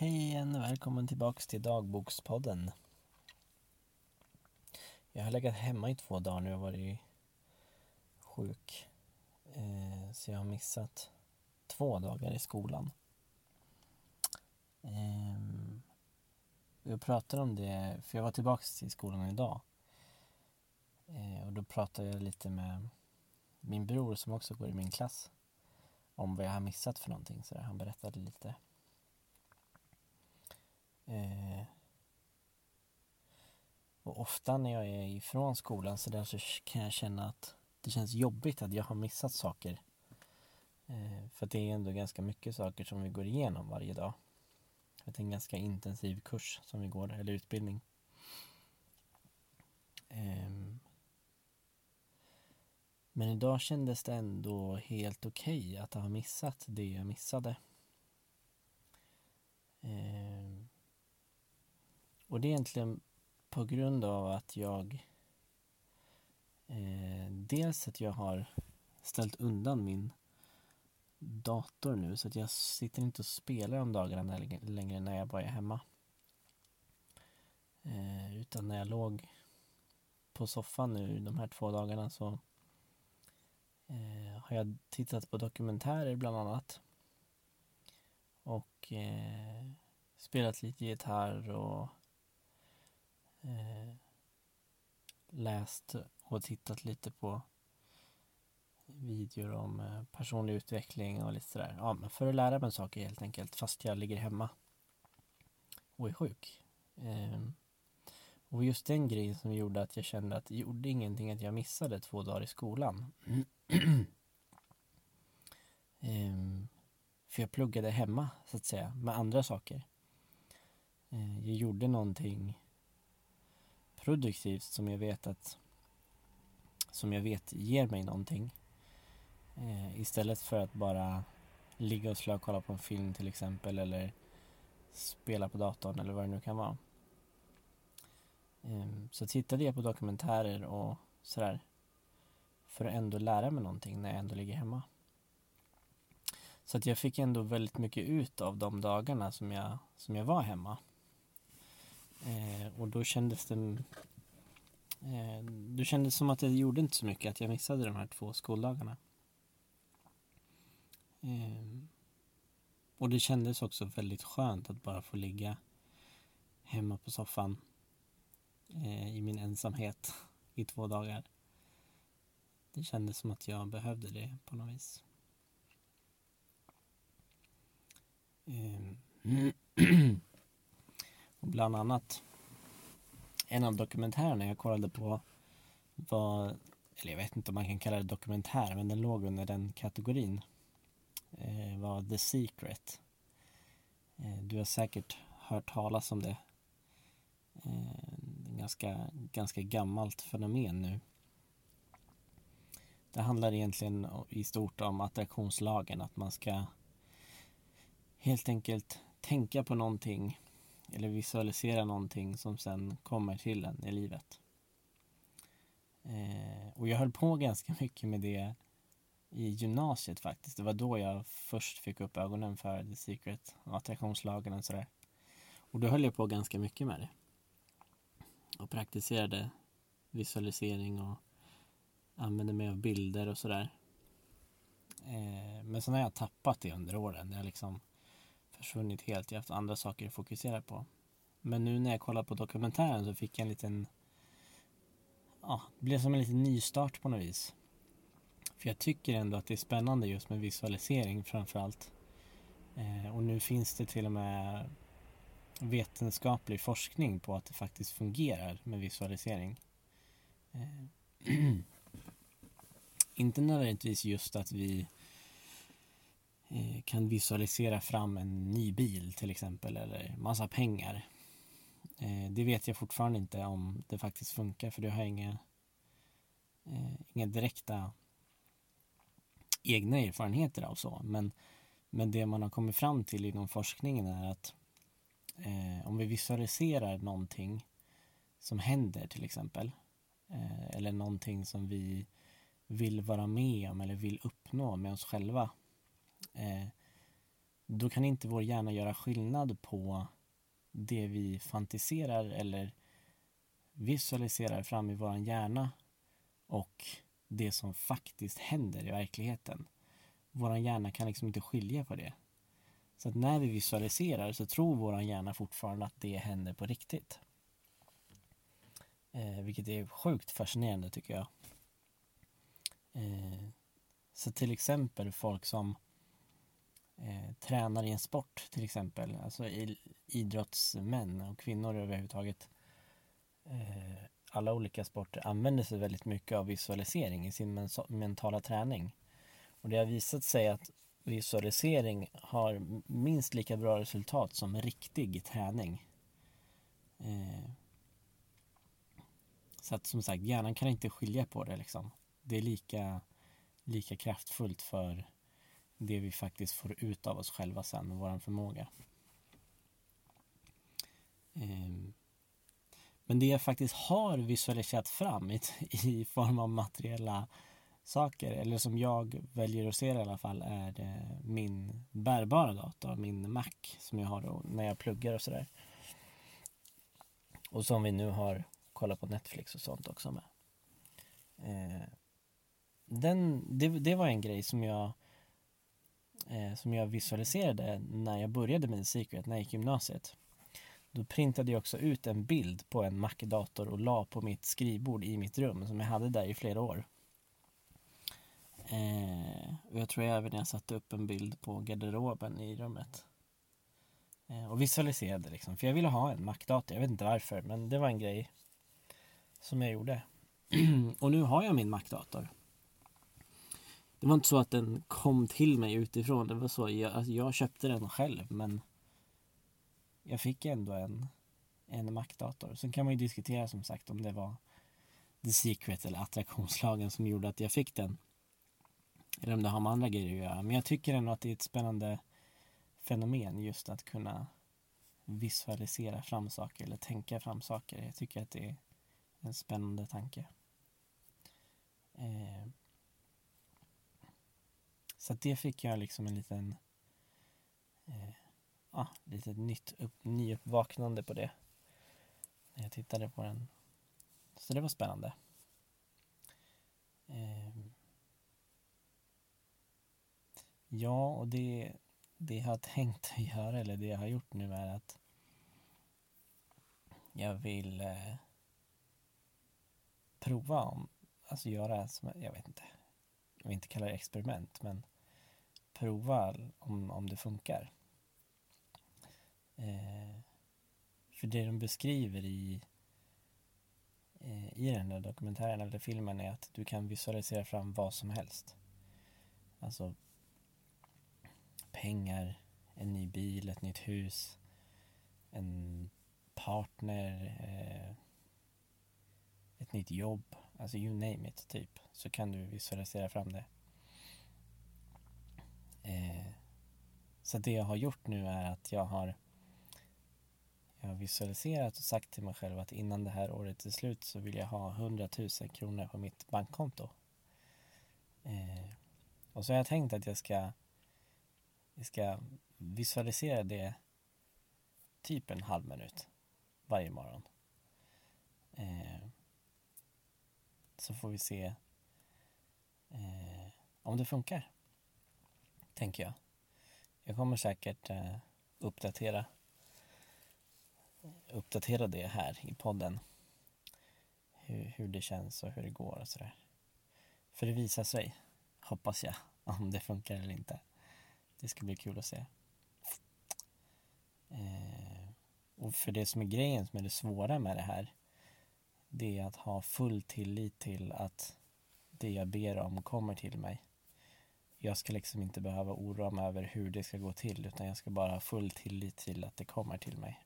Hej igen och välkommen tillbaks till dagbokspodden. Jag har legat hemma i två dagar nu och varit sjuk. Eh, så jag har missat två dagar i skolan. Eh, jag pratade om det, för jag var tillbaks till skolan idag. Eh, och då pratade jag lite med min bror som också går i min klass om vad jag har missat för någonting. Så han berättade lite. Eh, och ofta när jag är ifrån skolan så där så kan jag känna att det känns jobbigt att jag har missat saker. Eh, för det är ändå ganska mycket saker som vi går igenom varje dag. det är en ganska intensiv kurs som vi går, eller utbildning. Eh, men idag kändes det ändå helt okej okay att ha missat det jag missade. Eh, och det är egentligen på grund av att jag eh, dels att jag har ställt undan min dator nu så att jag sitter inte och spelar om dagarna längre när jag bara är hemma. Eh, utan när jag låg på soffan nu de här två dagarna så eh, har jag tittat på dokumentärer bland annat. Och eh, spelat lite gitarr och eh, läst och tittat lite på videor om eh, personlig utveckling och lite sådär. Ja, men för att lära mig saker helt enkelt fast jag ligger hemma och är sjuk. Eh, och just den grejen som gjorde att jag kände att det gjorde ingenting att jag missade två dagar i skolan. eh, för jag pluggade hemma så att säga med andra saker. Eh, jag gjorde någonting produktivt som jag vet att som jag vet ger mig någonting. Eh, istället för att bara ligga och slå och kolla på en film till exempel eller spela på datorn eller vad det nu kan vara. Eh, så tittade jag på dokumentärer och sådär för att ändå lära mig någonting när jag ändå ligger hemma. Så att jag fick ändå väldigt mycket ut av de dagarna som jag, som jag var hemma. Och då kändes det eh, Då kändes det som att det gjorde inte så mycket att jag missade de här två skoldagarna. Eh, och det kändes också väldigt skönt att bara få ligga hemma på soffan eh, i min ensamhet i två dagar. Det kändes som att jag behövde det på något vis. Eh, Och bland annat en av dokumentärerna jag kollade på var, eller jag vet inte om man kan kalla det dokumentär, men den låg under den kategorin. Eh, var The Secret. Eh, du har säkert hört talas om det. Eh, ganska, ganska gammalt fenomen nu. Det handlar egentligen i stort om attraktionslagen, att man ska helt enkelt tänka på någonting eller visualisera någonting som sen kommer till en i livet. Eh, och jag höll på ganska mycket med det i gymnasiet faktiskt. Det var då jag först fick upp ögonen för The Secret och attraktionslagen och sådär. Och då höll jag på ganska mycket med det. Och praktiserade visualisering och använde mig av bilder och sådär. Eh, men sen har jag tappat det under åren. Jag liksom försvunnit helt. Jag har haft andra saker att fokusera på. Men nu när jag kollar på dokumentären så fick jag en liten... Ja, det blev som en liten nystart på något vis. För jag tycker ändå att det är spännande just med visualisering framför allt. Eh, och nu finns det till och med vetenskaplig forskning på att det faktiskt fungerar med visualisering. Eh, inte nödvändigtvis just att vi Eh, Eh, kan visualisera fram en ny bil till exempel eller massa pengar. Eh, det vet jag fortfarande inte om det faktiskt funkar för det har jag inga, eh, inga direkta egna erfarenheter av så. Men, men det man har kommit fram till inom forskningen är att eh, om vi visualiserar någonting som händer till exempel eh, eller någonting som vi vill vara med om eller vill uppnå med oss själva Eh, då kan inte vår hjärna göra skillnad på det vi fantiserar eller visualiserar fram i vår hjärna och det som faktiskt händer i verkligheten. Vår hjärna kan liksom inte skilja på det. Så att när vi visualiserar så tror vår hjärna fortfarande att det händer på riktigt. Eh, vilket är sjukt fascinerande tycker jag. Eh, så till exempel folk som eh, tränar i en sport till exempel, alltså idrottsmän och kvinnor överhuvudtaget. Eh, alla olika sporter använder sig väldigt mycket av visualisering i sin mentala träning. Och det har visat sig att visualisering har minst lika bra resultat som riktig träning. Eh, så att som sagt, hjärnan kan inte skilja på det liksom. Det är lika, lika kraftfullt för det vi faktiskt får ut av oss själva sen, vår förmåga. Ehm, men det jag faktiskt har visualiserat fram i, i form av materiella saker, eller som jag väljer att se det i alla fall, är eh, min bärbara dator, min Mac som jag har då när jag pluggar och sådär. Och som vi nu har kollat på Netflix och sånt också med. Ehm, den, det, det var en grej som jag eh, som jag visualiserade när jag började med Secret, när jag gick gymnasiet. Då printade jag också ut en bild på en Mac-dator och la på mitt skrivbord i mitt rum som jag hade där i flera år. Eh, och jag tror jag även jag satte upp en bild på garderoben i rummet. Eh, och visualiserade liksom, för jag ville ha en Mac-dator. Jag vet inte varför, men det var en grej som jag gjorde. och nu har jag min Mac-dator. Det var inte så att den kom till mig utifrån. Det var så, jag, alltså jag köpte den själv, men jag fick ändå en, en Mac-dator. Sen kan man ju diskutera som sagt om det var The Secret eller attraktionslagen som gjorde att jag fick den. Eller om det har med andra grejer att göra. Men jag tycker ändå att det är ett spännande fenomen just att kunna visualisera fram saker eller tänka fram saker. Jag tycker att det är en spännande tanke. Eh. Så det fick jag liksom en liten eh, ah, lite nytt upp, nyuppvaknande på det. När jag tittade på den. Så det var spännande. Eh, ja, och det, det jag har tänkt att göra, eller det jag har gjort nu är att jag vill eh, prova om, alltså göra, som, jag vet inte, jag vill inte kalla det experiment, men prova om, om det funkar. Eh, för det de beskriver i, eh, i den där dokumentären eller filmen är att du kan visualisera fram vad som helst. Alltså pengar, en ny bil, ett nytt hus, en partner, eh, ett nytt jobb, alltså you name it typ, så kan du visualisera fram det. Eh, så det jag har gjort nu är att jag har jag har visualiserat och sagt till mig själv att innan det här året är slut så vill jag ha 100 000 kronor på mitt bankkonto. Eh, och så har jag tänkt att jag ska, jag ska visualisera det typ en halv minut varje morgon. Eh, så får vi se eh, om det funkar. Tänker jag. Jag kommer säkert eh, uppdatera uppdatera det här i podden. Hur, hur det känns och hur det går och sådär. För det visar sig, hoppas jag, om det funkar eller inte. Det ska bli kul att se. Eh, och för det som är grejen som är det svåra med det här det är att ha full tillit till att det jag ber om kommer till mig. Jag ska liksom inte behöva oroa mig över hur det ska gå till utan jag ska bara ha full tillit till att det kommer till mig.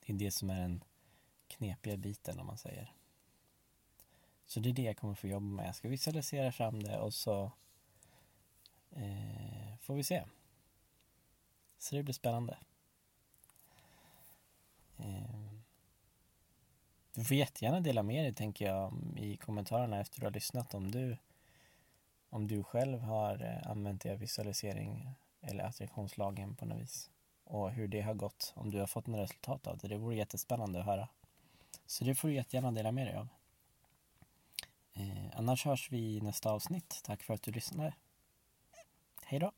Det är det som är den knepiga biten om man säger. Så det är det jag kommer få jobba med. Jag ska visualisera fram det och så eh, får vi se. Så det blir spännande. Eh, du får jättegärna dela med dig tänker jag i kommentarerna efter du har lyssnat om du om du själv har eh, använt dig av visualisering eller attraktionslagen på något vis. Och hur det har gått, om du har fått några resultat av det. Det vore jättespännande att höra. Så det får du jättegärna dela med dig av. Eh, annars hörs vi i nästa avsnitt. Tack för att du lyssnade. Hej då!